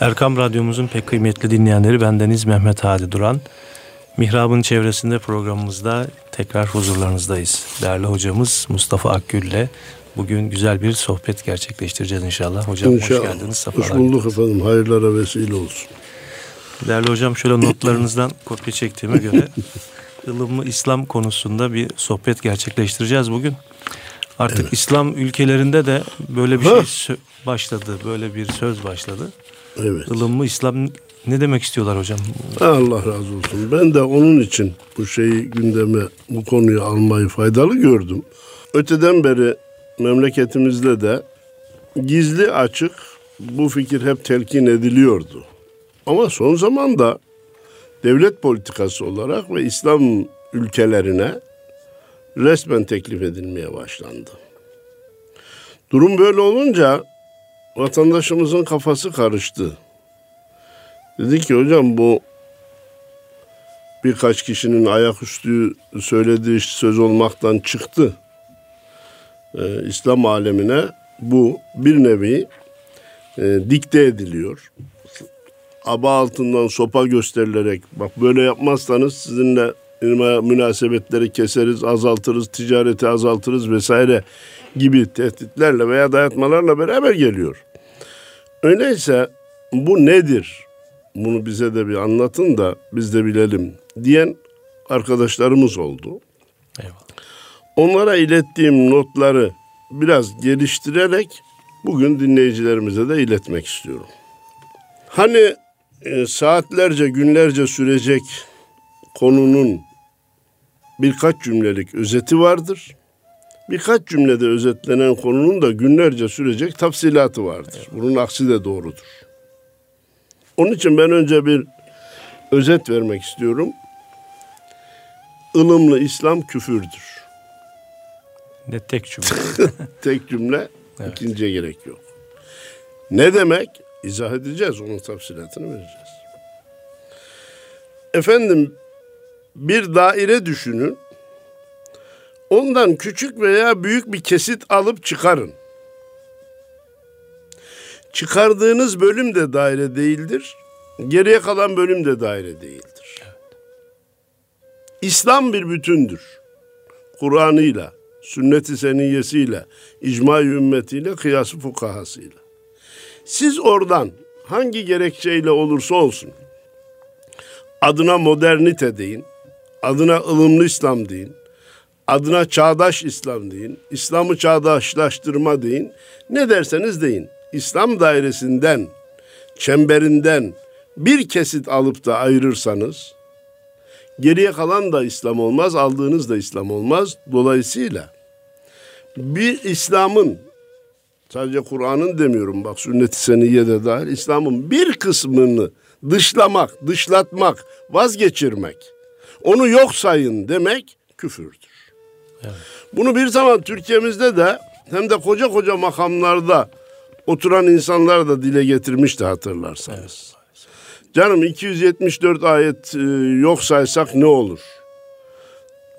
Erkam Radyomuzun pek kıymetli dinleyenleri bendeniz Mehmet Hadi Duran. Mihrab'ın çevresinde programımızda tekrar huzurlarınızdayız. Değerli hocamız Mustafa Akgül ile bugün güzel bir sohbet gerçekleştireceğiz inşallah. Hocam İnşallah. hoş geldiniz. Hoş bulduk efendim. Hayırlara vesile olsun. Değerli hocam şöyle notlarınızdan kopya çektiğime göre ılımlı İslam konusunda bir sohbet gerçekleştireceğiz bugün. Artık Evet. İslam ülkelerinde de böyle bir Ha. şey başladı. Böyle bir söz başladı. Evet. Ilımlı İslam ne demek istiyorlar hocam? Allah razı olsun. Ben de onun için bu şeyi gündeme, bu konuyu almayı faydalı gördüm. Öteden beri memleketimizde de gizli açık bu fikir hep telkin ediliyordu. Ama son zamanda devlet politikası olarak ve İslam ülkelerine resmen teklif edilmeye başlandı. Durum böyle olunca vatandaşımızın kafası karıştı. Dedi ki hocam bu birkaç kişinin ayaküstü söylediği söz olmaktan çıktı. Ee, İslam alemine bu bir nevi e, dikte ediliyor. Aba altından sopa gösterilerek bak böyle yapmazsanız sizinle münasebetleri keseriz, azaltırız, ticareti azaltırız vesaire gibi tehditlerle veya dayatmalarla beraber geliyor. Öyleyse bu nedir? Bunu bize de bir anlatın da biz de bilelim diyen arkadaşlarımız oldu. Eyvallah. Onlara ilettiğim notları biraz geliştirerek bugün dinleyicilerimize de iletmek istiyorum. Hani e, saatlerce, günlerce sürecek konunun birkaç cümlelik özeti vardır. Birkaç cümlede özetlenen konunun da günlerce sürecek tafsilatı vardır. Bunun aksi de doğrudur. Onun için ben önce bir özet vermek istiyorum. Ilımlı İslam küfürdür. Ne tek cümle. Tek cümle, Evet. ikinciye gerek yok. Ne demek? İzah edeceğiz, onun tafsilatını vereceğiz. Efendim, bir daire düşünün. Ondan küçük veya büyük bir kesit alıp çıkarın. Çıkardığınız bölüm de daire değildir. Geriye kalan bölüm de daire değildir. İslam bir bütündür. Kur'an'ıyla, sünnet-i seniyyesiyle, icma-i ümmetiyle, kıyas-ı fukahasıyla. Siz oradan hangi gerekçeyle olursa olsun adına modernite deyin, adına ılımlı İslam deyin, adına çağdaş İslam deyin, İslam'ı çağdaşlaştırma deyin, ne derseniz deyin. İslam dairesinden, çemberinden bir kesit alıp da ayırırsanız Geriye kalan da İslam olmaz, aldığınız da İslam olmaz. Dolayısıyla bir İslam'ın sadece Kur'an'ın demiyorum bak sünnet-i seniyye de dahil İslam'ın bir kısmını dışlamak, dışlatmak, vazgeçirmek, onu yok sayın demek küfürdür. Bunu bir zaman Türkiye'mizde de hem de koca koca makamlarda oturan insanlar da dile getirmişti hatırlarsanız. Canım 274 ayet e, yok saysak ne olur?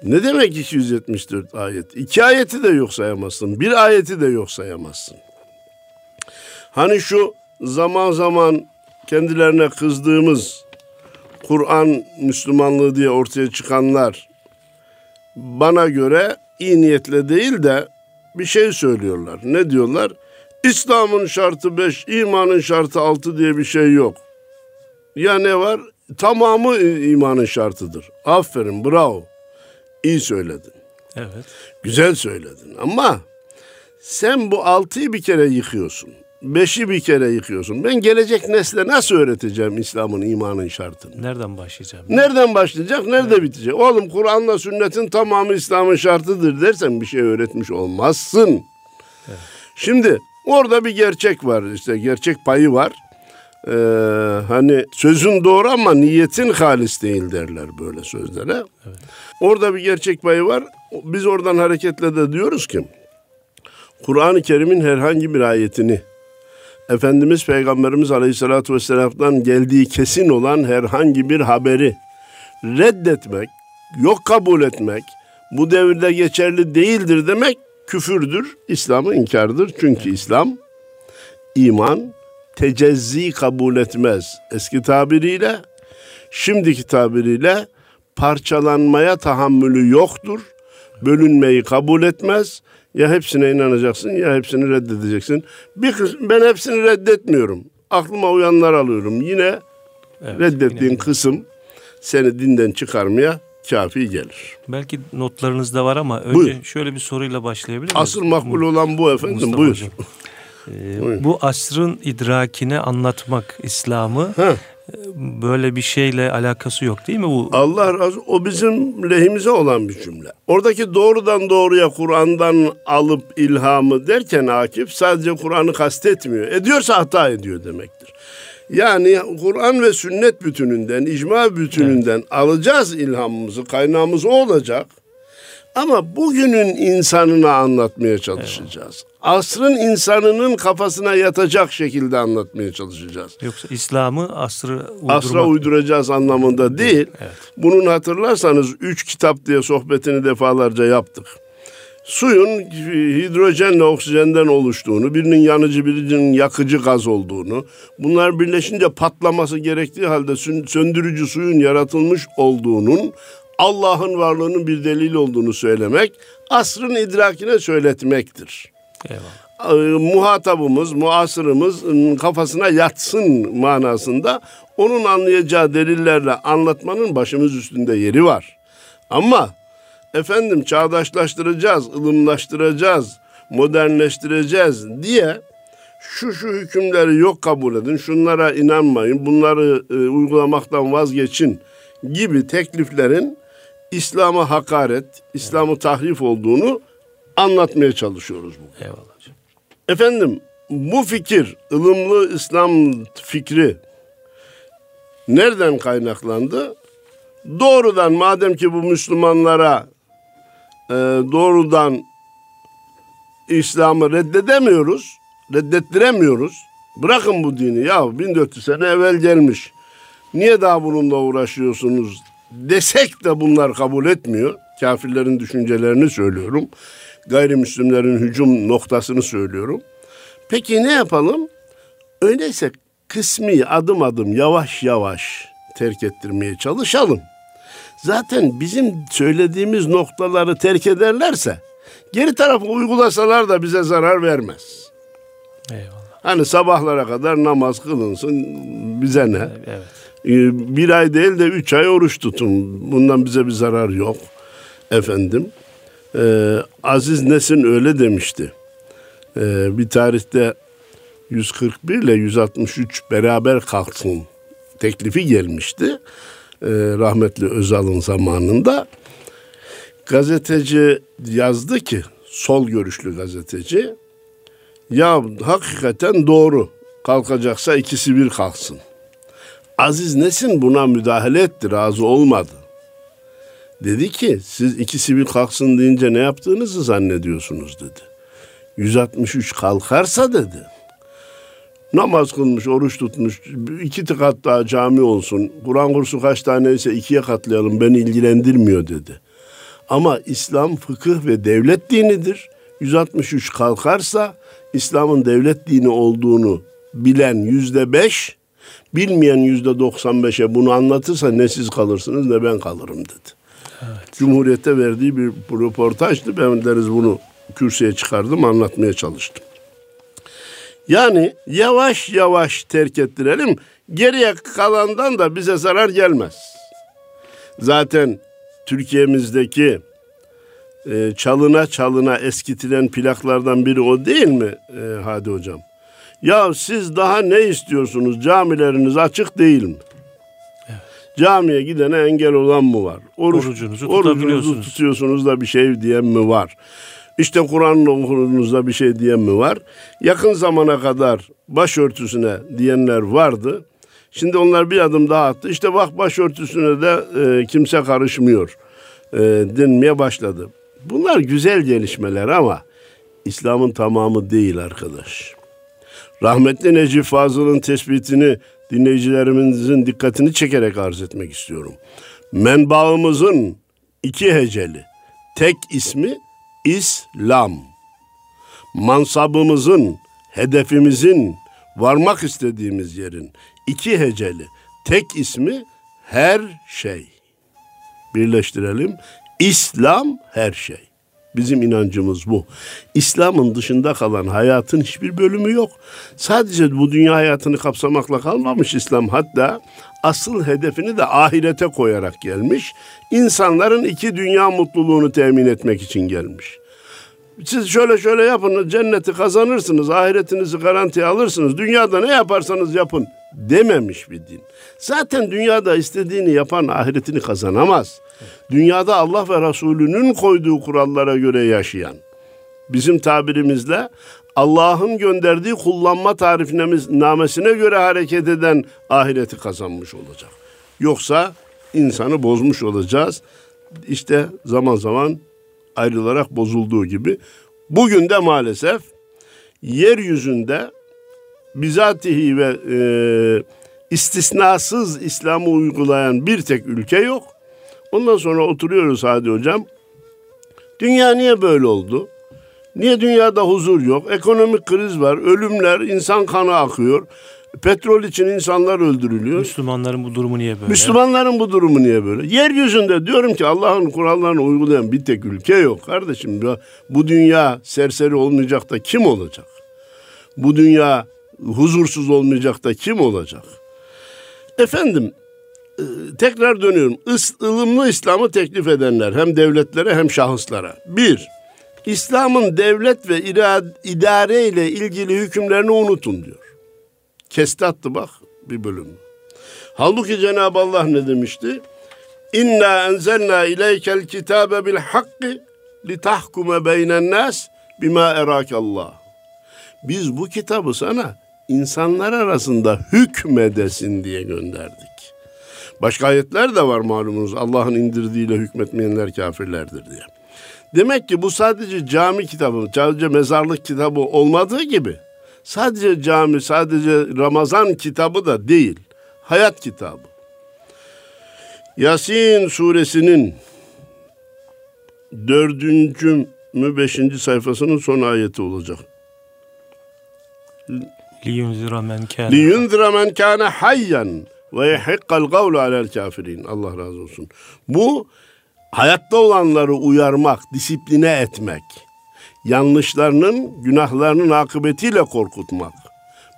Ne demek 274 ayet? İki ayeti de yok sayamazsın. Bir ayeti de yok sayamazsın. Hani şu zaman zaman kendilerine kızdığımız Kur'an Müslümanlığı diye ortaya çıkanlar bana göre iyi niyetle değil de bir şey söylüyorlar. Ne diyorlar? İslam'ın şartı beş, imanın şartı altı diye bir şey yok. Ya ne var? Tamamı imanın şartıdır. Aferin, bravo. İyi söyledin. evet. Güzel söyledin ama sen bu altıyı bir kere yıkıyorsun. Beşi bir kere yıkıyorsun. Ben gelecek nesle nasıl öğreteceğim İslam'ın imanın şartını? Nereden başlayacağım? Nereden başlayacak, nerede bitecek? Oğlum Kur'an'la sünnetin tamamı İslam'ın şartıdır dersen bir şey öğretmiş olmazsın. Şimdi orada bir gerçek var işte gerçek payı var. Ee, hani sözün doğru ama niyetin halis değil derler böyle sözlere. Orada bir gerçek payı var. Biz oradan hareketle de diyoruz ki Kur'an-ı Kerim'in herhangi bir ayetini Efendimiz Peygamberimiz Aleyhisselatü Vesselam'dan geldiği kesin olan herhangi bir haberi reddetmek, yok kabul etmek, bu devirde geçerli değildir demek küfürdür, İslam'ı inkardır. Çünkü İslam iman, tecezzi kabul etmez. Eski tabiriyle, şimdiki tabiriyle parçalanmaya tahammülü yoktur. Bölünmeyi kabul etmez. Ya hepsine inanacaksın ya hepsini reddedeceksin. Bir kısım, ben hepsini reddetmiyorum. Aklıma uyanlar alıyorum. Yine evet, reddettiğin yine. kısım seni dinden çıkarmaya kafi gelir. Belki notlarınızda var ama önce Buyur. şöyle bir soruyla başlayabilir miyiz? Asıl makbul olan bu efendim. Mustafa Buyur. Hocam. Ee, bu asrın idrakine anlatmak İslam'ı Heh. Böyle bir şeyle alakası yok değil mi bu? Allah razı o bizim lehimize olan bir cümle. Oradaki doğrudan doğruya Kur'an'dan alıp ilhamı derken Akif sadece Kur'an'ı kastetmiyor. Ediyorsa hata ediyor demektir. Yani Kur'an ve sünnet bütününden, icma bütününden evet. alacağız ilhamımızı, kaynağımız o olacak. Ama bugünün insanına anlatmaya çalışacağız. Evet. Asrın insanının kafasına yatacak şekilde anlatmaya çalışacağız. Yoksa İslam'ı asrı uydurmak... Asra uyduracağız anlamında değil. Evet. Bunun hatırlarsanız üç kitap diye sohbetini defalarca yaptık suyun hidrojenle oksijenden oluştuğunu, birinin yanıcı birinin yakıcı gaz olduğunu, bunlar birleşince patlaması gerektiği halde söndürücü suyun yaratılmış olduğunun Allah'ın varlığının bir delil olduğunu söylemek, asrın idrakine söyletmektir. Eyvallah. Muhatabımız, muasırımız kafasına yatsın manasında onun anlayacağı delillerle anlatmanın başımız üstünde yeri var. Ama efendim çağdaşlaştıracağız, ılımlaştıracağız, modernleştireceğiz diye şu şu hükümleri yok kabul edin, şunlara inanmayın, bunları e, uygulamaktan vazgeçin gibi tekliflerin İslam'a hakaret, İslam'ı tahrif olduğunu anlatmaya çalışıyoruz bu. Eyvallah hocam. Efendim bu fikir, ılımlı İslam fikri nereden kaynaklandı? Doğrudan madem ki bu Müslümanlara e, doğrudan İslam'ı reddedemiyoruz, reddettiremiyoruz. Bırakın bu dini ya 1400 sene evvel gelmiş. Niye daha bununla uğraşıyorsunuz desek de bunlar kabul etmiyor. Kafirlerin düşüncelerini söylüyorum. Gayrimüslimlerin hücum noktasını söylüyorum. Peki ne yapalım? Öyleyse kısmi adım adım yavaş yavaş terk ettirmeye çalışalım zaten bizim söylediğimiz noktaları terk ederlerse geri tarafı uygulasalar da bize zarar vermez. Eyvallah. Hani sabahlara kadar namaz kılınsın bize ne? Evet. Ee, bir ay değil de üç ay oruç tutun. Bundan bize bir zarar yok. Efendim. Ee, Aziz Nesin öyle demişti. Ee, bir tarihte 141 ile 163 beraber kalksın teklifi gelmişti e, rahmetli Özal'ın zamanında gazeteci yazdı ki sol görüşlü gazeteci ya hakikaten doğru kalkacaksa ikisi bir kalksın. Aziz Nesin buna müdahale etti razı olmadı. Dedi ki siz ikisi bir kalksın deyince ne yaptığınızı zannediyorsunuz dedi. 163 kalkarsa dedi namaz kılmış, oruç tutmuş, iki kat daha cami olsun, Kur'an kursu kaç taneyse ikiye katlayalım, beni ilgilendirmiyor dedi. Ama İslam fıkıh ve devlet dinidir. 163 kalkarsa İslam'ın devlet dini olduğunu bilen yüzde beş, bilmeyen yüzde 95'e bunu anlatırsa ne siz kalırsınız ne ben kalırım dedi. Evet. Cumhuriyete verdiği bir röportajdı. Ben deriz bunu kürsüye çıkardım anlatmaya çalıştım. Yani yavaş yavaş terk ettirelim. Geriye kalandan da bize zarar gelmez. Zaten Türkiye'mizdeki e, çalına çalına eskitilen plaklardan biri o değil mi e, Hadi Hocam? Ya siz daha ne istiyorsunuz? Camileriniz açık değil mi? Evet. Camiye gidene engel olan mı var? Oruç, orucunuzu, orucunuzu tutuyorsunuz da bir şey diyen mi var? İşte Kur'an'ın okunuzda bir şey diyen mi var? Yakın zamana kadar başörtüsüne diyenler vardı. Şimdi onlar bir adım daha attı. İşte bak başörtüsüne de e, kimse karışmıyor e, denmeye başladı. Bunlar güzel gelişmeler ama İslam'ın tamamı değil arkadaş. Rahmetli Necip Fazıl'ın tespitini dinleyicilerimizin dikkatini çekerek arz etmek istiyorum. Menbaımızın iki heceli, tek ismi İslam. Mansabımızın, hedefimizin, varmak istediğimiz yerin iki heceli tek ismi her şey. Birleştirelim. İslam her şey. Bizim inancımız bu. İslam'ın dışında kalan hayatın hiçbir bölümü yok. Sadece bu dünya hayatını kapsamakla kalmamış İslam. Hatta asıl hedefini de ahirete koyarak gelmiş. İnsanların iki dünya mutluluğunu temin etmek için gelmiş. Siz şöyle şöyle yapın, cenneti kazanırsınız, ahiretinizi garantiye alırsınız. Dünyada ne yaparsanız yapın dememiş bir din. Zaten dünyada istediğini yapan ahiretini kazanamaz. Dünyada Allah ve Resulünün koyduğu kurallara göre yaşayan, bizim tabirimizle Allah'ın gönderdiği kullanma tarifnamesine göre hareket eden ahireti kazanmış olacak. Yoksa insanı bozmuş olacağız. İşte zaman zaman ayrılarak bozulduğu gibi bugün de maalesef yeryüzünde bizatihi ve e, istisnasız İslam'ı uygulayan bir tek ülke yok. Ondan sonra oturuyoruz Hadi Hocam. Dünya niye böyle oldu? Niye dünyada huzur yok? Ekonomik kriz var, ölümler, insan kanı akıyor. Petrol için insanlar öldürülüyor. Müslümanların bu durumu niye böyle? Müslümanların bu durumu niye böyle? Yeryüzünde diyorum ki Allah'ın kurallarını uygulayan bir tek ülke yok kardeşim. Bu dünya serseri olmayacak da kim olacak? Bu dünya huzursuz olmayacak da kim olacak? Efendim tekrar dönüyorum. Is, ılımlı İslam'ı teklif edenler hem devletlere hem şahıslara. Bir, İslam'ın devlet ve idare ile ilgili hükümlerini unutun diyor. Kesti attı bak bir bölüm. Halbuki Cenab-ı Allah ne demişti? İnna enzelna ileykel kitabe bil hakki li tahkume beynen nas bima erakallah. Biz bu kitabı sana insanlar arasında hükmedesin diye gönderdik. Başka ayetler de var malumunuz. Allah'ın indirdiğiyle hükmetmeyenler kafirlerdir diye. Demek ki bu sadece cami kitabı, sadece mezarlık kitabı olmadığı gibi sadece cami, sadece Ramazan kitabı da değil. Hayat kitabı. Yasin suresinin dördüncü mü beşinci sayfasının son ayeti olacak. لِيُنْزِرَ مَنْ كَانَ لِيُنْزِرَ ve yehikkal kavlu alel kafirin. Allah razı olsun. Bu hayatta olanları uyarmak, disipline etmek. Yanlışlarının, günahlarının akıbetiyle korkutmak.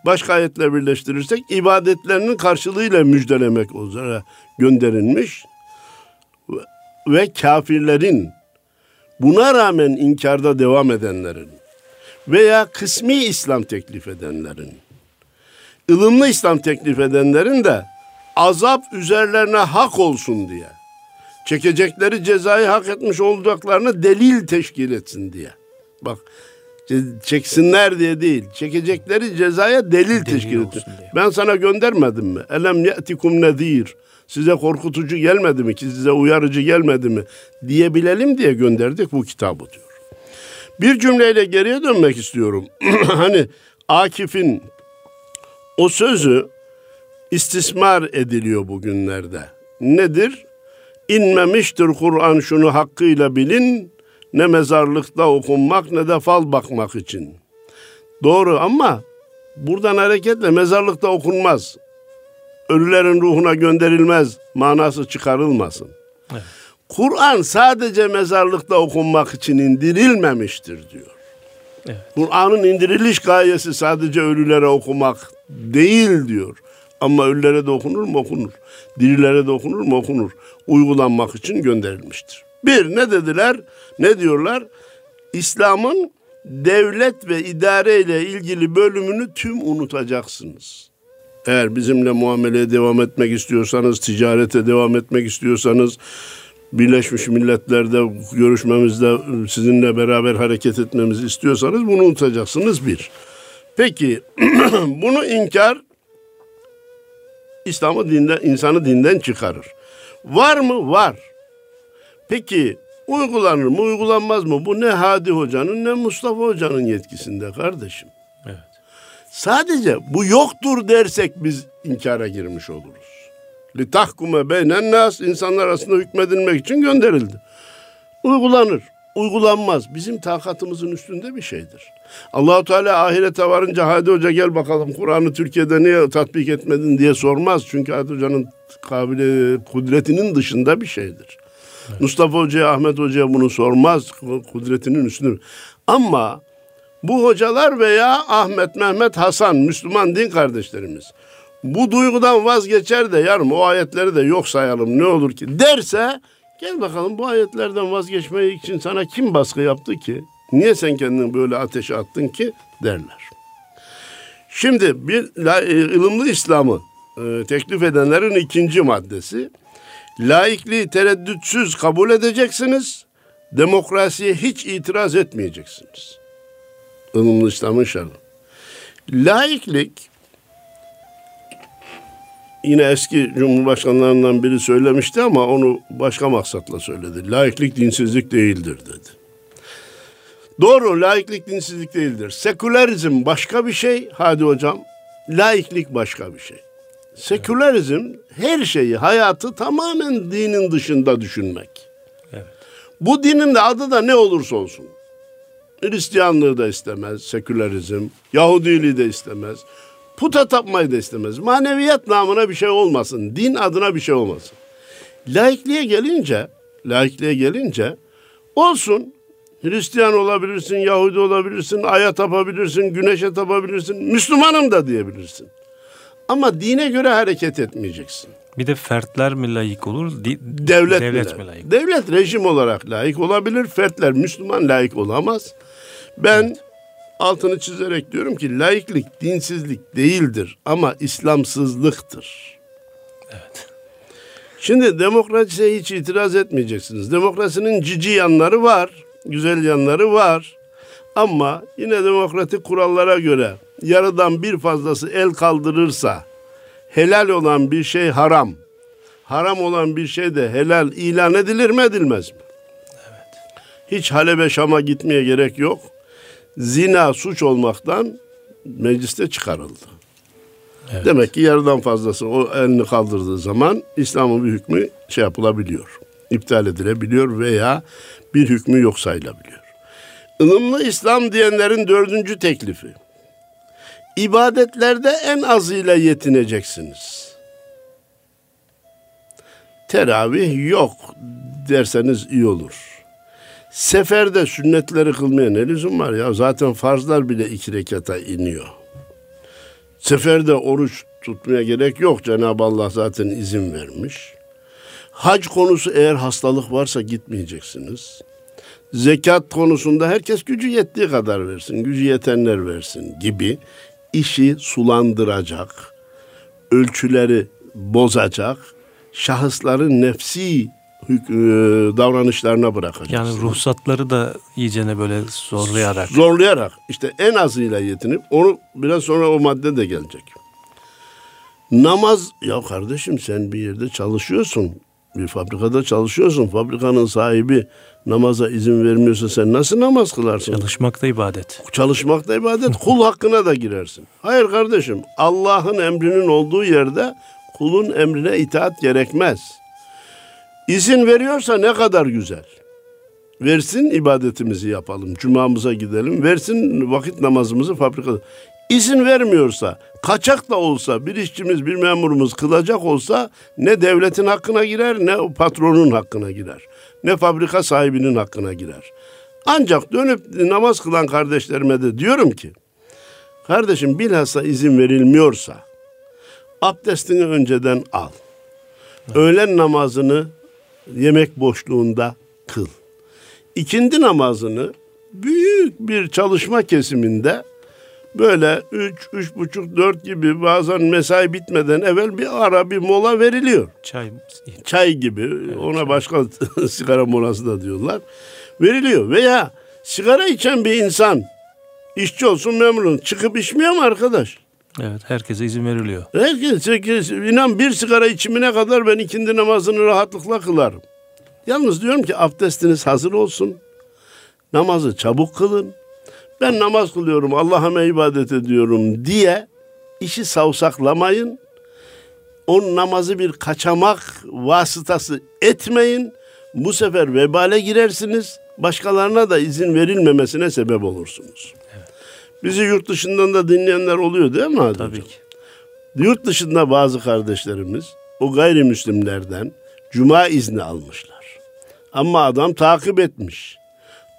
Başka ayetle birleştirirsek ibadetlerinin karşılığıyla müjdelemek üzere gönderilmiş. Ve kafirlerin buna rağmen inkarda devam edenlerin veya kısmi İslam teklif edenlerin, ılımlı İslam teklif edenlerin de azap üzerlerine hak olsun diye, çekecekleri cezayı hak etmiş olacaklarını delil teşkil etsin diye. Bak çeksinler diye değil, çekecekleri cezaya delil, delil teşkil etsin. Ben sana göndermedim mi? Elem ye'tikum nedir? Size korkutucu gelmedi mi ki size uyarıcı gelmedi mi diyebilelim diye gönderdik bu kitabı diyor. Bir cümleyle geriye dönmek istiyorum. hani Akif'in o sözü istismar ediliyor bugünlerde. Nedir? İnmemiştir Kur'an şunu hakkıyla bilin, ne mezarlıkta okunmak ne de fal bakmak için. Doğru ama buradan hareketle mezarlıkta okunmaz. Ölülerin ruhuna gönderilmez manası çıkarılmasın. Evet. Kur'an sadece mezarlıkta okunmak için indirilmemiştir diyor. Evet. Kur'an'ın indiriliş gayesi sadece ölülere okumak değil diyor. Ama ölülere de okunur mu okunur. Dirilere de okunur mu okunur. Uygulanmak için gönderilmiştir. Bir ne dediler? Ne diyorlar? İslam'ın devlet ve idare ile ilgili bölümünü tüm unutacaksınız. Eğer bizimle muameleye devam etmek istiyorsanız, ticarete devam etmek istiyorsanız, Birleşmiş Milletler'de görüşmemizde sizinle beraber hareket etmemizi istiyorsanız bunu unutacaksınız bir. Peki bunu inkar İslam'ı dinden, insanı dinden çıkarır. Var mı? Var. Peki uygulanır mı, uygulanmaz mı? Bu ne Hadi Hoca'nın ne Mustafa Hoca'nın yetkisinde kardeşim. Evet. Sadece bu yoktur dersek biz inkara girmiş oluruz. Li tahkume beynen nas insanlar arasında hükmedilmek için gönderildi. Uygulanır. Uygulanmaz. Bizim takatımızın üstünde bir şeydir. Allahu Teala ahirete varınca hadi hoca gel bakalım Kur'an'ı Türkiye'de niye tatbik etmedin diye sormaz. Çünkü hadi hocanın kabili kudretinin dışında bir şeydir. Evet. Mustafa Hoca'ya, Ahmet Hoca'ya bunu sormaz. Kudretinin üstünde. Ama bu hocalar veya Ahmet, Mehmet, Hasan, Müslüman din kardeşlerimiz bu duygudan vazgeçer de yarım o ayetleri de yok sayalım ne olur ki derse gel bakalım bu ayetlerden vazgeçmeyi için sana kim baskı yaptı ki? Niye sen kendini böyle ateşe attın ki derler. Şimdi bir e, ılımlı İslam'ı e, teklif edenlerin ikinci maddesi laikliği tereddütsüz kabul edeceksiniz. Demokrasiye hiç itiraz etmeyeceksiniz. Ilımlı İslam'ın şartı. Laiklik yine eski cumhurbaşkanlarından biri söylemişti ama onu başka maksatla söyledi. Laiklik dinsizlik değildir dedi. Doğru, laiklik dinsizlik değildir. Sekülerizm başka bir şey, hadi hocam. Laiklik başka bir şey. Sekülerizm her şeyi, hayatı tamamen dinin dışında düşünmek. Evet. Bu dinin de adı da ne olursa olsun. Hristiyanlığı da istemez, sekülerizm. Yahudiliği de istemez. Puta tapmayı da istemez. Maneviyat namına bir şey olmasın. Din adına bir şey olmasın. Laikliğe gelince, laikliğe gelince olsun Hristiyan olabilirsin, Yahudi olabilirsin, aya tapabilirsin, güneşe tapabilirsin, Müslümanım da diyebilirsin. Ama dine göre hareket etmeyeceksin. Bir de fertler mi layık olur? Di- devlet, devlet mi, mi layık? Devlet rejim olarak layık olabilir. Fertler Müslüman layık olamaz. Ben evet. Altını çizerek diyorum ki laiklik dinsizlik değildir ama İslamsızlıktır. Evet. Şimdi demokrasiye hiç itiraz etmeyeceksiniz. Demokrasinin cici yanları var güzel yanları var. Ama yine demokratik kurallara göre yarıdan bir fazlası el kaldırırsa helal olan bir şey haram. Haram olan bir şey de helal ilan edilir mi edilmez mi? Evet. Hiç Halep'e Şam'a gitmeye gerek yok. Zina suç olmaktan mecliste çıkarıldı. Evet. Demek ki yarıdan fazlası o elini kaldırdığı zaman İslam'ın bir hükmü şey yapılabiliyor. iptal edilebiliyor veya bir hükmü yok sayılabiliyor. Ilımlı İslam diyenlerin dördüncü teklifi. İbadetlerde en azıyla yetineceksiniz. Teravih yok derseniz iyi olur. Seferde sünnetleri kılmaya ne lüzum var ya? Zaten farzlar bile iki rekata iniyor. Seferde oruç tutmaya gerek yok. Cenab-ı Allah zaten izin vermiş. Hac konusu eğer hastalık varsa gitmeyeceksiniz. Zekat konusunda herkes gücü yettiği kadar versin, gücü yetenler versin gibi işi sulandıracak, ölçüleri bozacak, şahısların nefsi davranışlarına bırakacak. Yani ruhsatları da iyicene böyle zorlayarak. Zorlayarak. işte en azıyla yetinip onu biraz sonra o madde de gelecek. Namaz ya kardeşim sen bir yerde çalışıyorsun bir fabrikada çalışıyorsun. Fabrikanın sahibi namaza izin vermiyorsa sen nasıl namaz kılarsın? Çalışmak da ibadet. Çalışmak da ibadet. Kul hakkına da girersin. Hayır kardeşim. Allah'ın emrinin olduğu yerde kulun emrine itaat gerekmez. İzin veriyorsa ne kadar güzel. Versin ibadetimizi yapalım. Cumamıza gidelim. Versin vakit namazımızı fabrikada. İzin vermiyorsa, kaçak da olsa bir işçimiz, bir memurumuz kılacak olsa ne devletin hakkına girer ne patronun hakkına girer. Ne fabrika sahibinin hakkına girer. Ancak dönüp namaz kılan kardeşlerime de diyorum ki, kardeşim bilhassa izin verilmiyorsa abdestini önceden al. Öğlen namazını yemek boşluğunda kıl. İkindi namazını büyük bir çalışma kesiminde böyle üç, üç buçuk, dört gibi bazen mesai bitmeden evvel bir ara bir mola veriliyor. Çay. Çay gibi. Evet, Ona çay. başka sigara molası da diyorlar. Veriliyor. Veya sigara içen bir insan işçi olsun memnun çıkıp içmiyor mu arkadaş? Evet herkese izin veriliyor. Herkes, herkes inan bir sigara içimine kadar ben ikindi namazını rahatlıkla kılarım. Yalnız diyorum ki abdestiniz hazır olsun. Namazı çabuk kılın ben namaz kılıyorum, Allah'a ibadet ediyorum diye işi savsaklamayın. O namazı bir kaçamak vasıtası etmeyin. Bu sefer vebale girersiniz. başkalarına da izin verilmemesine sebep olursunuz. Bizi yurt dışından da dinleyenler oluyor değil mi Hadi Tabii ki. Yurt dışında bazı kardeşlerimiz o gayrimüslimlerden cuma izni almışlar. Ama adam takip etmiş.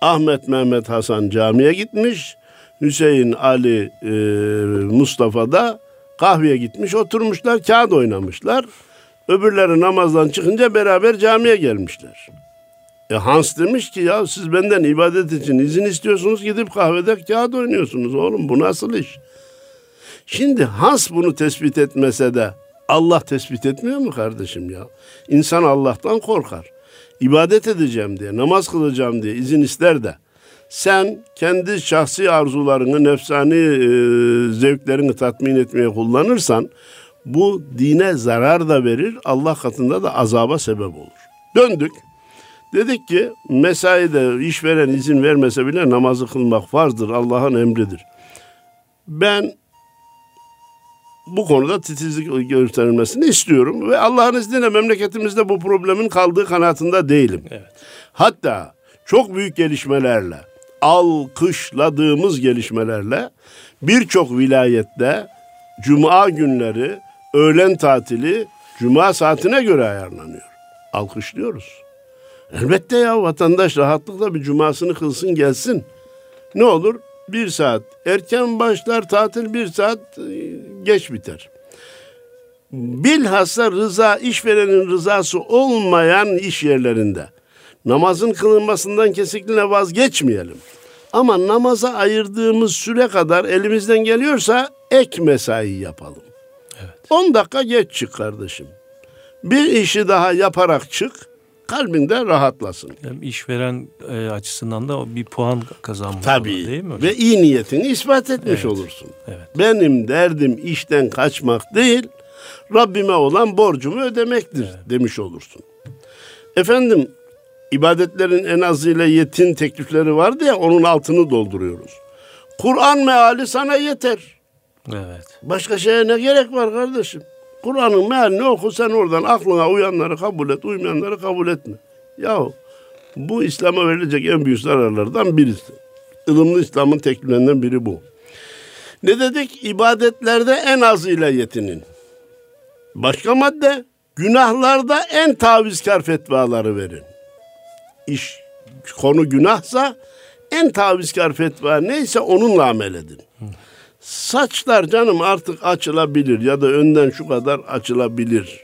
Ahmet Mehmet Hasan camiye gitmiş. Hüseyin Ali e, Mustafa da kahveye gitmiş oturmuşlar kağıt oynamışlar. Öbürleri namazdan çıkınca beraber camiye gelmişler. E Hans demiş ki ya siz benden ibadet için izin istiyorsunuz gidip kahvede kağıt oynuyorsunuz oğlum bu nasıl iş? Şimdi Hans bunu tespit etmese de Allah tespit etmiyor mu kardeşim ya? İnsan Allah'tan korkar. İbadet edeceğim diye, namaz kılacağım diye izin ister de sen kendi şahsi arzularını, nefsani e, zevklerini tatmin etmeye kullanırsan bu dine zarar da verir, Allah katında da azaba sebep olur. Döndük. Dedik ki mesaide işveren izin vermese bile namazı kılmak farzdır, Allah'ın emridir. Ben bu konuda titizlik gösterilmesini istiyorum ve Allah'ın izniyle memleketimizde bu problemin kaldığı kanaatinde değilim. Evet. Hatta çok büyük gelişmelerle, alkışladığımız gelişmelerle birçok vilayette cuma günleri öğlen tatili cuma saatine göre ayarlanıyor. Alkışlıyoruz. Elbette ya vatandaş rahatlıkla bir cumasını kılsın gelsin. Ne olur? Bir saat erken başlar tatil bir saat e, geç biter. Bilhassa rıza işverenin rızası olmayan iş yerlerinde namazın kılınmasından kesinlikle vazgeçmeyelim. Ama namaza ayırdığımız süre kadar elimizden geliyorsa ek mesai yapalım. Evet. 10 dakika geç çık kardeşim. Bir işi daha yaparak çık. Kalbinde rahatlasın. Hem işveren e, açısından da bir puan kazanmış olur, Tabii. değil mi hocam? Ve iyi niyetini ispat etmiş Evet. olursun. Evet. Benim derdim işten kaçmak değil, Rabbime olan borcumu ödemektir demiş olursun. Efendim, ibadetlerin en azıyla yetin teklifleri vardı ya, onun altını dolduruyoruz. Kur'an meali sana yeter. Evet. Başka şeye ne gerek var kardeşim? Kur'an'ın mealini oku sen oradan aklına uyanları kabul et, uymayanları kabul etme. Yahu bu İslam'a verilecek en büyük zararlardan birisi. Ilımlı İslam'ın tekliflerinden biri bu. Ne dedik? İbadetlerde en azıyla yetinin. Başka madde, günahlarda en tavizkar fetvaları verin. İş, konu günahsa en tavizkar fetva neyse onunla amel edin. Saçlar canım artık açılabilir ya da önden şu kadar açılabilir.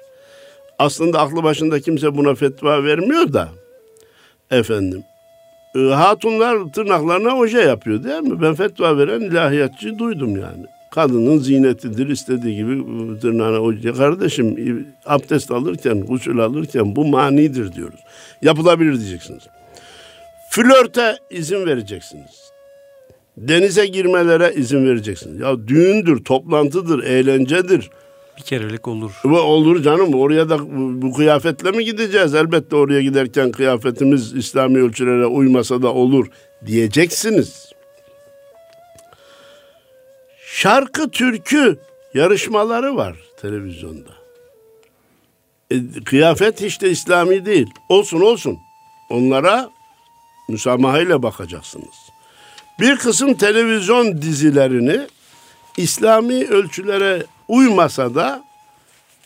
Aslında aklı başında kimse buna fetva vermiyor da. Efendim. e, Hatunlar tırnaklarına oje yapıyor değil mi? Ben fetva veren ilahiyatçı duydum yani. Kadının zinetidir istediği gibi e, tırnağına oje. Kardeşim e, abdest alırken, gusül alırken bu manidir diyoruz. Yapılabilir diyeceksiniz. Flörte izin vereceksiniz. Denize girmelere izin vereceksiniz. Ya düğündür, toplantıdır, eğlencedir. Bir kerelik olur. Ve olur canım oraya da bu, kıyafetle mi gideceğiz? Elbette oraya giderken kıyafetimiz İslami ölçülere uymasa da olur diyeceksiniz. Şarkı türkü yarışmaları var televizyonda. E, kıyafet hiç de İslami değil. Olsun olsun. Onlara müsamahayla bakacaksınız. Bir kısım televizyon dizilerini İslami ölçülere uymasa da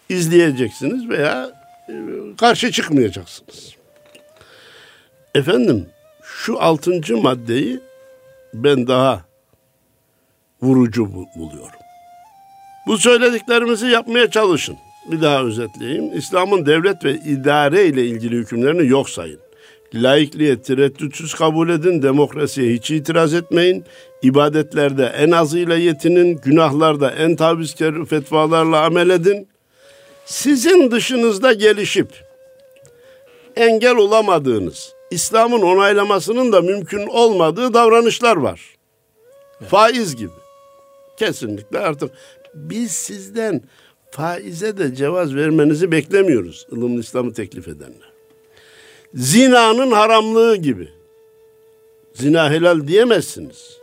izleyeceksiniz veya e, karşı çıkmayacaksınız. Efendim şu altıncı maddeyi ben daha vurucu bu- buluyorum. Bu söylediklerimizi yapmaya çalışın. Bir daha özetleyeyim. İslam'ın devlet ve idare ile ilgili hükümlerini yok sayın. Laikliğe tereddütsüz kabul edin, demokrasiye hiç itiraz etmeyin. İbadetlerde en azıyla yetinin, günahlarda en tavizkar fetvalarla amel edin. Sizin dışınızda gelişip engel olamadığınız, İslam'ın onaylamasının da mümkün olmadığı davranışlar var. Faiz gibi. Kesinlikle artık biz sizden faize de cevaz vermenizi beklemiyoruz. ılımlı İslam'ı teklif edenler. Zinanın haramlığı gibi. Zina helal diyemezsiniz.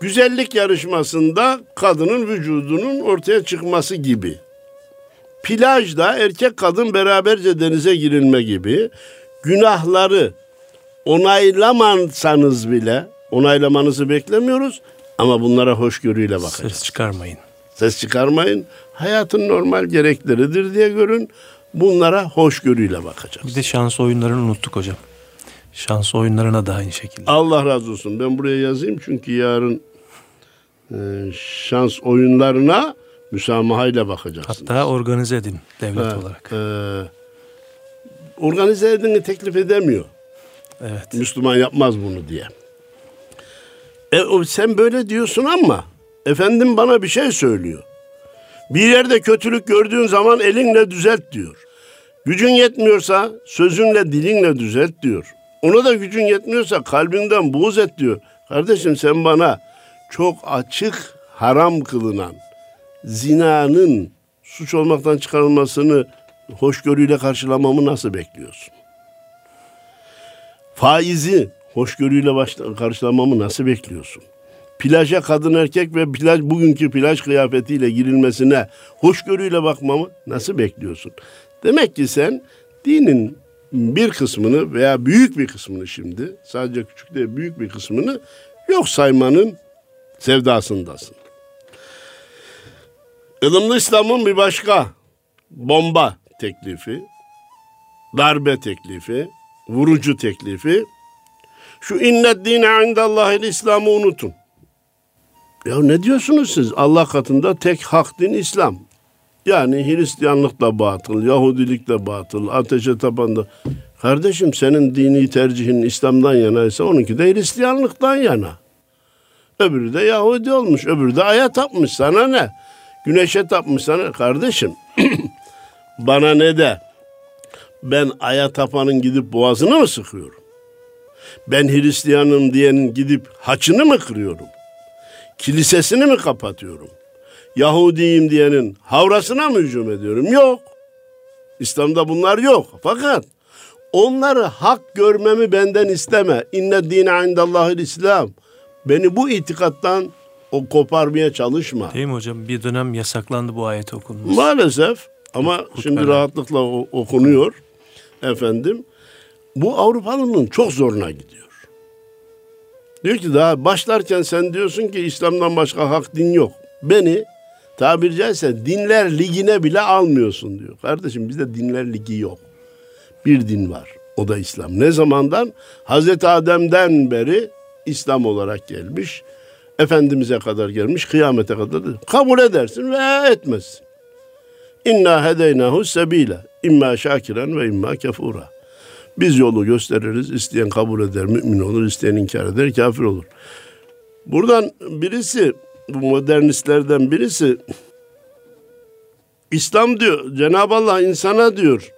Güzellik yarışmasında kadının vücudunun ortaya çıkması gibi. Plajda erkek kadın beraberce denize girilme gibi günahları onaylamasanız bile onaylamanızı beklemiyoruz ama bunlara hoşgörüyle bakın. Ses çıkarmayın. Ses çıkarmayın. Hayatın normal gerekleridir diye görün. Bunlara hoşgörüyle bakacağız. Bir de şans oyunlarını unuttuk hocam. Şans oyunlarına da aynı şekilde. Allah razı olsun. Ben buraya yazayım çünkü yarın e, şans oyunlarına müsamahayla bakacaksınız. Hatta organize edin devlet Ha, olarak. e, organize edini teklif edemiyor. Evet. Müslüman yapmaz bunu diye. E, sen böyle diyorsun ama efendim bana bir şey söylüyor. Bir yerde kötülük gördüğün zaman elinle düzelt diyor. Gücün yetmiyorsa sözünle dilinle düzelt diyor. Ona da gücün yetmiyorsa kalbinden buğz et diyor. Kardeşim sen bana çok açık haram kılınan zinanın suç olmaktan çıkarılmasını hoşgörüyle karşılamamı nasıl bekliyorsun? Faizi hoşgörüyle karşılamamı nasıl bekliyorsun? Plaja kadın erkek ve plaj bugünkü plaj kıyafetiyle girilmesine hoşgörüyle bakmamı nasıl bekliyorsun? Demek ki sen dinin bir kısmını veya büyük bir kısmını şimdi sadece küçük değil büyük bir kısmını yok saymanın sevdasındasın. Ilımlı İslam'ın bir başka bomba teklifi, darbe teklifi, vurucu teklifi. Şu innet dine indallahil İslam'ı unutun. Ya ne diyorsunuz siz? Allah katında tek hak din İslam. Yani Hristiyanlık da batıl, Yahudilik de batıl, ateşe tapan da. Kardeşim senin dini tercihin İslam'dan yanaysa onunki de Hristiyanlıktan yana. Öbürü de Yahudi olmuş, öbürü de aya tapmış. Sana ne? Güneşe tapmış sana. Kardeşim bana ne de ben aya tapanın gidip boğazını mı sıkıyorum? Ben Hristiyanım diyenin gidip haçını mı kırıyorum? Kilisesini mi kapatıyorum? Yahudiyim diyenin havrasına mı hücum ediyorum? Yok. İslam'da bunlar yok. Fakat onları hak görmemi benden isteme. İnne dine indallahil İslam. Beni bu itikattan o koparmaya çalışma. Değil mi hocam? Bir dönem yasaklandı bu ayet okunması. Maalesef ama Hutbeler. şimdi rahatlıkla okunuyor efendim. Bu Avrupalının çok zoruna gidiyor. Diyor ki daha başlarken sen diyorsun ki İslam'dan başka hak din yok. Beni tabiri caizse dinler ligine bile almıyorsun diyor. Kardeşim bizde dinler ligi yok. Bir din var. O da İslam. Ne zamandan? Hazreti Adem'den beri İslam olarak gelmiş. Efendimiz'e kadar gelmiş. Kıyamete kadar. da- Kabul edersin veya etmezsin. İnna hedeynahu sebile. İmma şakiren ve imma kefura. Biz yolu gösteririz. İsteyen kabul eder, mümin olur. isteyen inkar eder, kafir olur. Buradan birisi, bu modernistlerden birisi İslam diyor, Cenab-ı Allah insana diyor,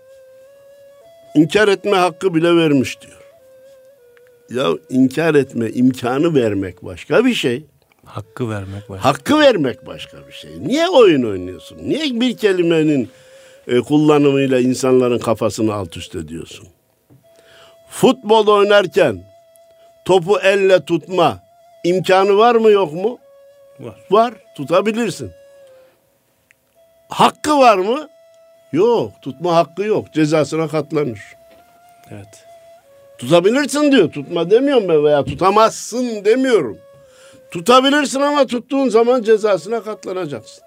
inkar etme hakkı bile vermiş diyor. Ya inkar etme imkanı vermek başka bir şey. Hakkı vermek var. Hakkı vermek başka bir şey. Niye oyun oynuyorsun? Niye bir kelimenin e, kullanımıyla insanların kafasını alt üst ediyorsun? Futbol oynarken topu elle tutma imkanı var mı yok mu? Var. Var. Tutabilirsin. Hakkı var mı? Yok. Tutma hakkı yok. Cezasına katlanır. Evet. Tutabilirsin diyor. Tutma demiyorum ben veya tutamazsın demiyorum. Tutabilirsin ama tuttuğun zaman cezasına katlanacaksın.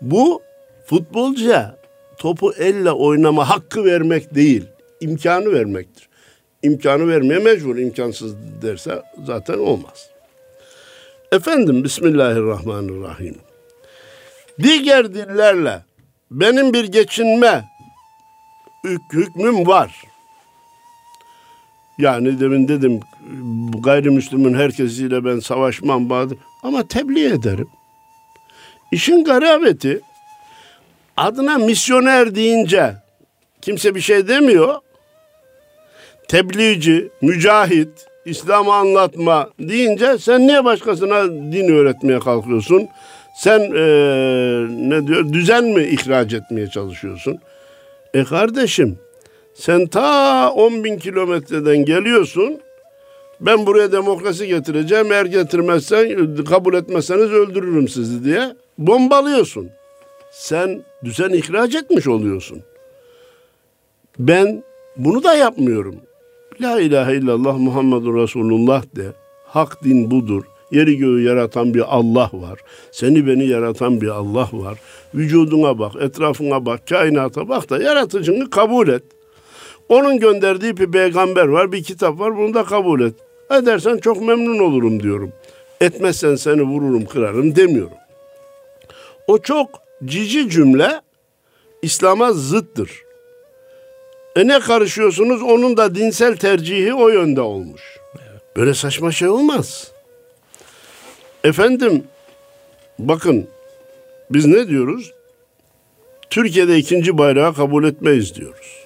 Bu futbolcuya topu elle oynama hakkı vermek değil, imkanı vermektir. İmkanı vermeye mecbur, imkansız derse zaten olmaz. Efendim Bismillahirrahmanirrahim. Diğer dillerle benim bir geçinme hük- hükmüm var. Yani demin dedim gayrimüslimin herkesiyle ben savaşmam bazen ama tebliğ ederim. İşin garabeti adına misyoner deyince kimse bir şey demiyor. Tebliğci, mücahit, İslam'ı anlatma deyince sen niye başkasına din öğretmeye kalkıyorsun? Sen eee, ne diyor düzen mi ihraç etmeye çalışıyorsun? E kardeşim sen ta 10 bin kilometreden geliyorsun. Ben buraya demokrasi getireceğim. Eğer getirmezsen, kabul etmezseniz öldürürüm sizi diye bombalıyorsun. Sen düzen ihraç etmiş oluyorsun. Ben bunu da yapmıyorum. La ilahe illallah Muhammedur Resulullah de. Hak din budur. Yeri göğü yaratan bir Allah var. Seni beni yaratan bir Allah var. Vücuduna bak, etrafına bak, kainata bak da yaratıcını kabul et. Onun gönderdiği bir peygamber var, bir kitap var, bunu da kabul et. Edersen çok memnun olurum diyorum. Etmezsen seni vururum, kırarım demiyorum. O çok cici cümle İslam'a zıttır. E ne karışıyorsunuz? Onun da dinsel tercihi o yönde olmuş. Böyle saçma şey olmaz. Efendim bakın biz ne diyoruz? Türkiye'de ikinci bayrağı kabul etmeyiz diyoruz.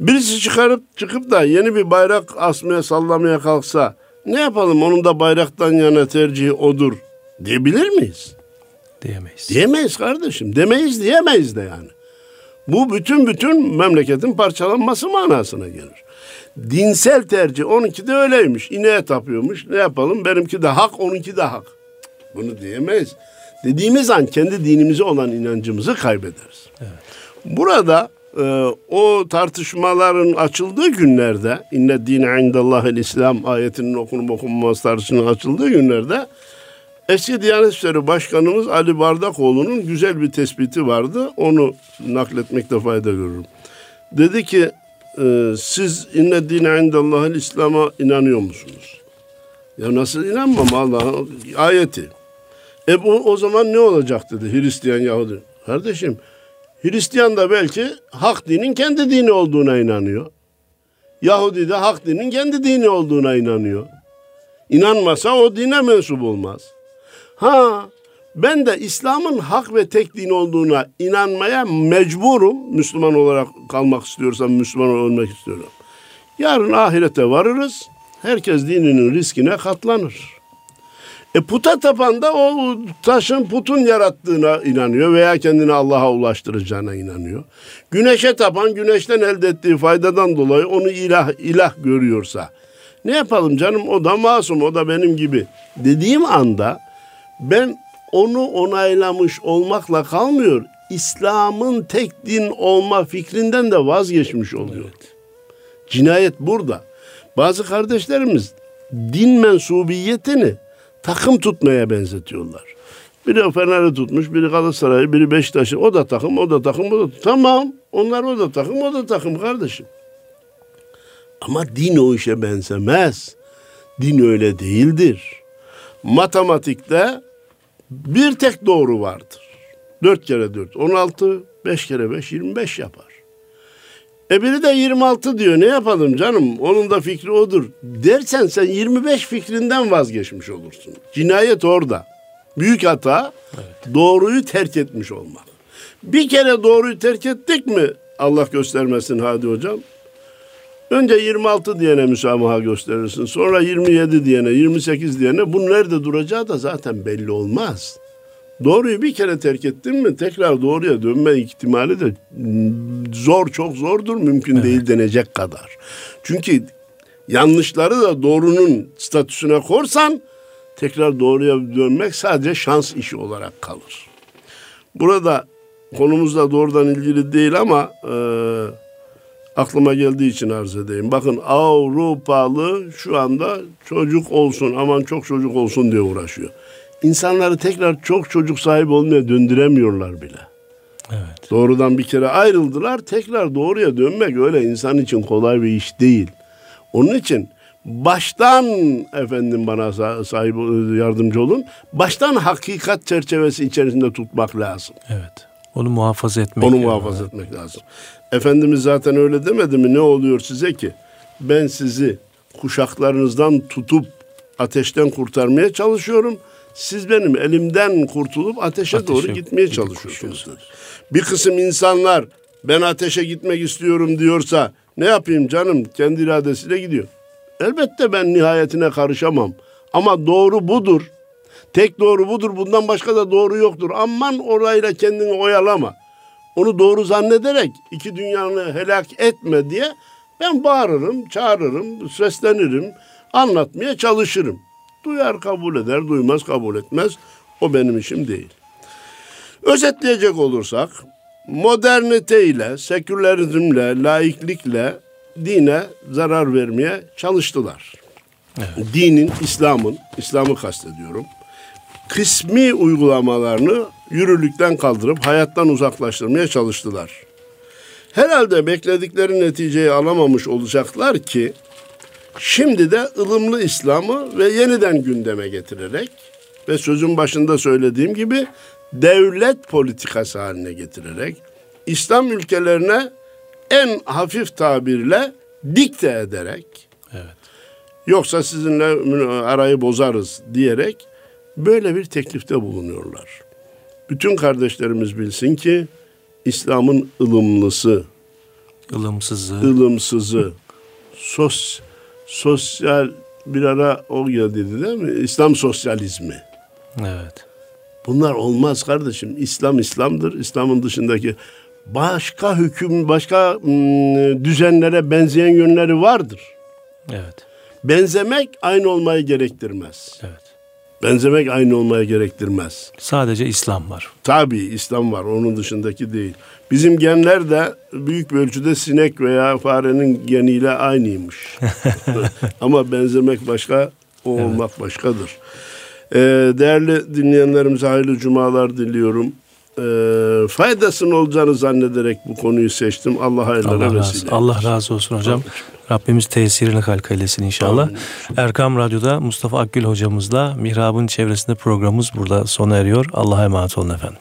Birisi çıkarıp çıkıp da yeni bir bayrak asmaya sallamaya kalksa ne yapalım onun da bayraktan yana tercihi odur diyebilir miyiz? Diyemeyiz. Diyemeyiz kardeşim. Demeyiz diyemeyiz de yani. Bu bütün bütün memleketin parçalanması manasına gelir. Dinsel tercih onunki de öyleymiş. İneğe tapıyormuş. Ne yapalım? Benimki de hak, onunki de hak. Bunu diyemeyiz. Dediğimiz an kendi dinimize olan inancımızı kaybederiz. Burada e, o tartışmaların açıldığı günlerde inne dine indallahil İslam ayetinin okunup okunmaması tartışının açıldığı günlerde Eski Diyanet İşleri Başkanımız Ali Bardakoğlu'nun güzel bir tespiti vardı. Onu nakletmekte fayda görürüm. Dedi ki e, siz inne dine indallahil İslam'a inanıyor musunuz? Ya nasıl inanmam Allah'ın ayeti. E bu o zaman ne olacak dedi Hristiyan Yahudi. Kardeşim Hristiyan da belki hak dinin kendi dini olduğuna inanıyor. Yahudi de hak dinin kendi dini olduğuna inanıyor. İnanmasa o dine mensup olmaz. Ha ben de İslam'ın hak ve tek din olduğuna inanmaya mecburum. Müslüman olarak kalmak istiyorsam Müslüman olmak istiyorum. Yarın ahirete varırız. Herkes dininin riskine katlanır. E puta tapan da o taşın putun yarattığına inanıyor veya kendini Allah'a ulaştıracağına inanıyor. Güneşe tapan güneşten elde ettiği faydadan dolayı onu ilah ilah görüyorsa ne yapalım canım o da masum o da benim gibi dediğim anda ben onu onaylamış olmakla kalmıyor. İslam'ın tek din olma fikrinden de vazgeçmiş oluyor. Cinayet burada. Bazı kardeşlerimiz din mensubiyetini takım tutmaya benzetiyorlar. Biri Fener'i tutmuş, biri Galatasaray'ı, biri Beşiktaş'ı. O da takım, o da takım, o da Tamam, onlar o da takım, o da takım kardeşim. Ama din o işe benzemez. Din öyle değildir. Matematikte bir tek doğru vardır. Dört kere dört, on altı, beş kere beş, yirmi beş yapar. E biri de 26 diyor. Ne yapalım canım? Onun da fikri odur. Dersen sen 25 fikrinden vazgeçmiş olursun. Cinayet orada. Büyük hata doğruyu terk etmiş olmak. Bir kere doğruyu terk ettik mi Allah göstermesin hadi hocam. Önce 26 diyene müsamaha gösterirsin. Sonra 27 diyene, 28 diyene. Bu nerede duracağı da zaten belli olmaz. Doğruyu bir kere terk ettin mi tekrar doğruya dönme ihtimali de zor çok zordur mümkün evet. değil denecek kadar. Çünkü yanlışları da doğrunun statüsüne korsan tekrar doğruya dönmek sadece şans işi olarak kalır. Burada konumuzla doğrudan ilgili değil ama e, aklıma geldiği için arz edeyim. Bakın Avrupalı şu anda çocuk olsun aman çok çocuk olsun diye uğraşıyor insanları tekrar çok çocuk sahibi olmaya döndüremiyorlar bile. Evet. Doğrudan bir kere ayrıldılar. Tekrar doğruya dönmek öyle insan için kolay bir iş değil. Onun için baştan efendim bana sahip yardımcı olun. Baştan hakikat çerçevesi içerisinde tutmak lazım. Evet. Onu muhafaza etmek. Onu muhafaza yani. etmek lazım. Efendimiz zaten öyle demedi mi? Ne oluyor size ki? Ben sizi kuşaklarınızdan tutup ateşten kurtarmaya çalışıyorum siz benim elimden kurtulup ateşe, ateşe doğru gitmeye çalışıyorsunuz. Bir kısım insanlar ben ateşe gitmek istiyorum diyorsa ne yapayım canım kendi iradesiyle gidiyor. Elbette ben nihayetine karışamam. Ama doğru budur. Tek doğru budur. Bundan başka da doğru yoktur. Aman orayla kendini oyalama. Onu doğru zannederek iki dünyanı helak etme diye ben bağırırım, çağırırım, seslenirim, anlatmaya çalışırım. Duyar kabul eder, duymaz kabul etmez. O benim işim değil. Özetleyecek olursak modernite ile, sekülerizmle, laiklikle dine zarar vermeye çalıştılar. Evet. Dinin, İslam'ın, İslam'ı kastediyorum. Kısmi uygulamalarını yürürlükten kaldırıp hayattan uzaklaştırmaya çalıştılar. Herhalde bekledikleri neticeyi alamamış olacaklar ki şimdi de ılımlı İslam'ı ve yeniden gündeme getirerek ve sözün başında söylediğim gibi devlet politikası haline getirerek İslam ülkelerine en hafif tabirle dikte ederek Evet. yoksa sizinle arayı bozarız diyerek böyle bir teklifte bulunuyorlar. Bütün kardeşlerimiz bilsin ki İslam'ın ılımlısı, Ilımsızı. ılımsızı, sos, sosyal bir ara o geldi değil mi? İslam sosyalizmi. Evet. Bunlar olmaz kardeşim. İslam İslam'dır. İslam'ın dışındaki başka hüküm, başka mm, düzenlere benzeyen yönleri vardır. Evet. Benzemek aynı olmayı gerektirmez. Evet. Benzemek aynı olmaya gerektirmez. Sadece İslam var. Tabii İslam var, onun dışındaki değil. Bizim genler de büyük bir ölçüde sinek veya farenin geniyle aynıymış. Ama benzemek başka, o olmak başkadır. Ee, değerli dinleyenlerimize hayırlı cumalar diliyorum. Ee, faydasının olacağını zannederek bu konuyu seçtim. Allah hayırlara Allah razı, vesile. Allah razı olsun hocam. Rabbimiz tesirini halk eylesin inşallah. Erkam Radyo'da Mustafa Akgül hocamızla Mihrab'ın çevresinde programımız burada sona eriyor. Allah'a emanet olun efendim.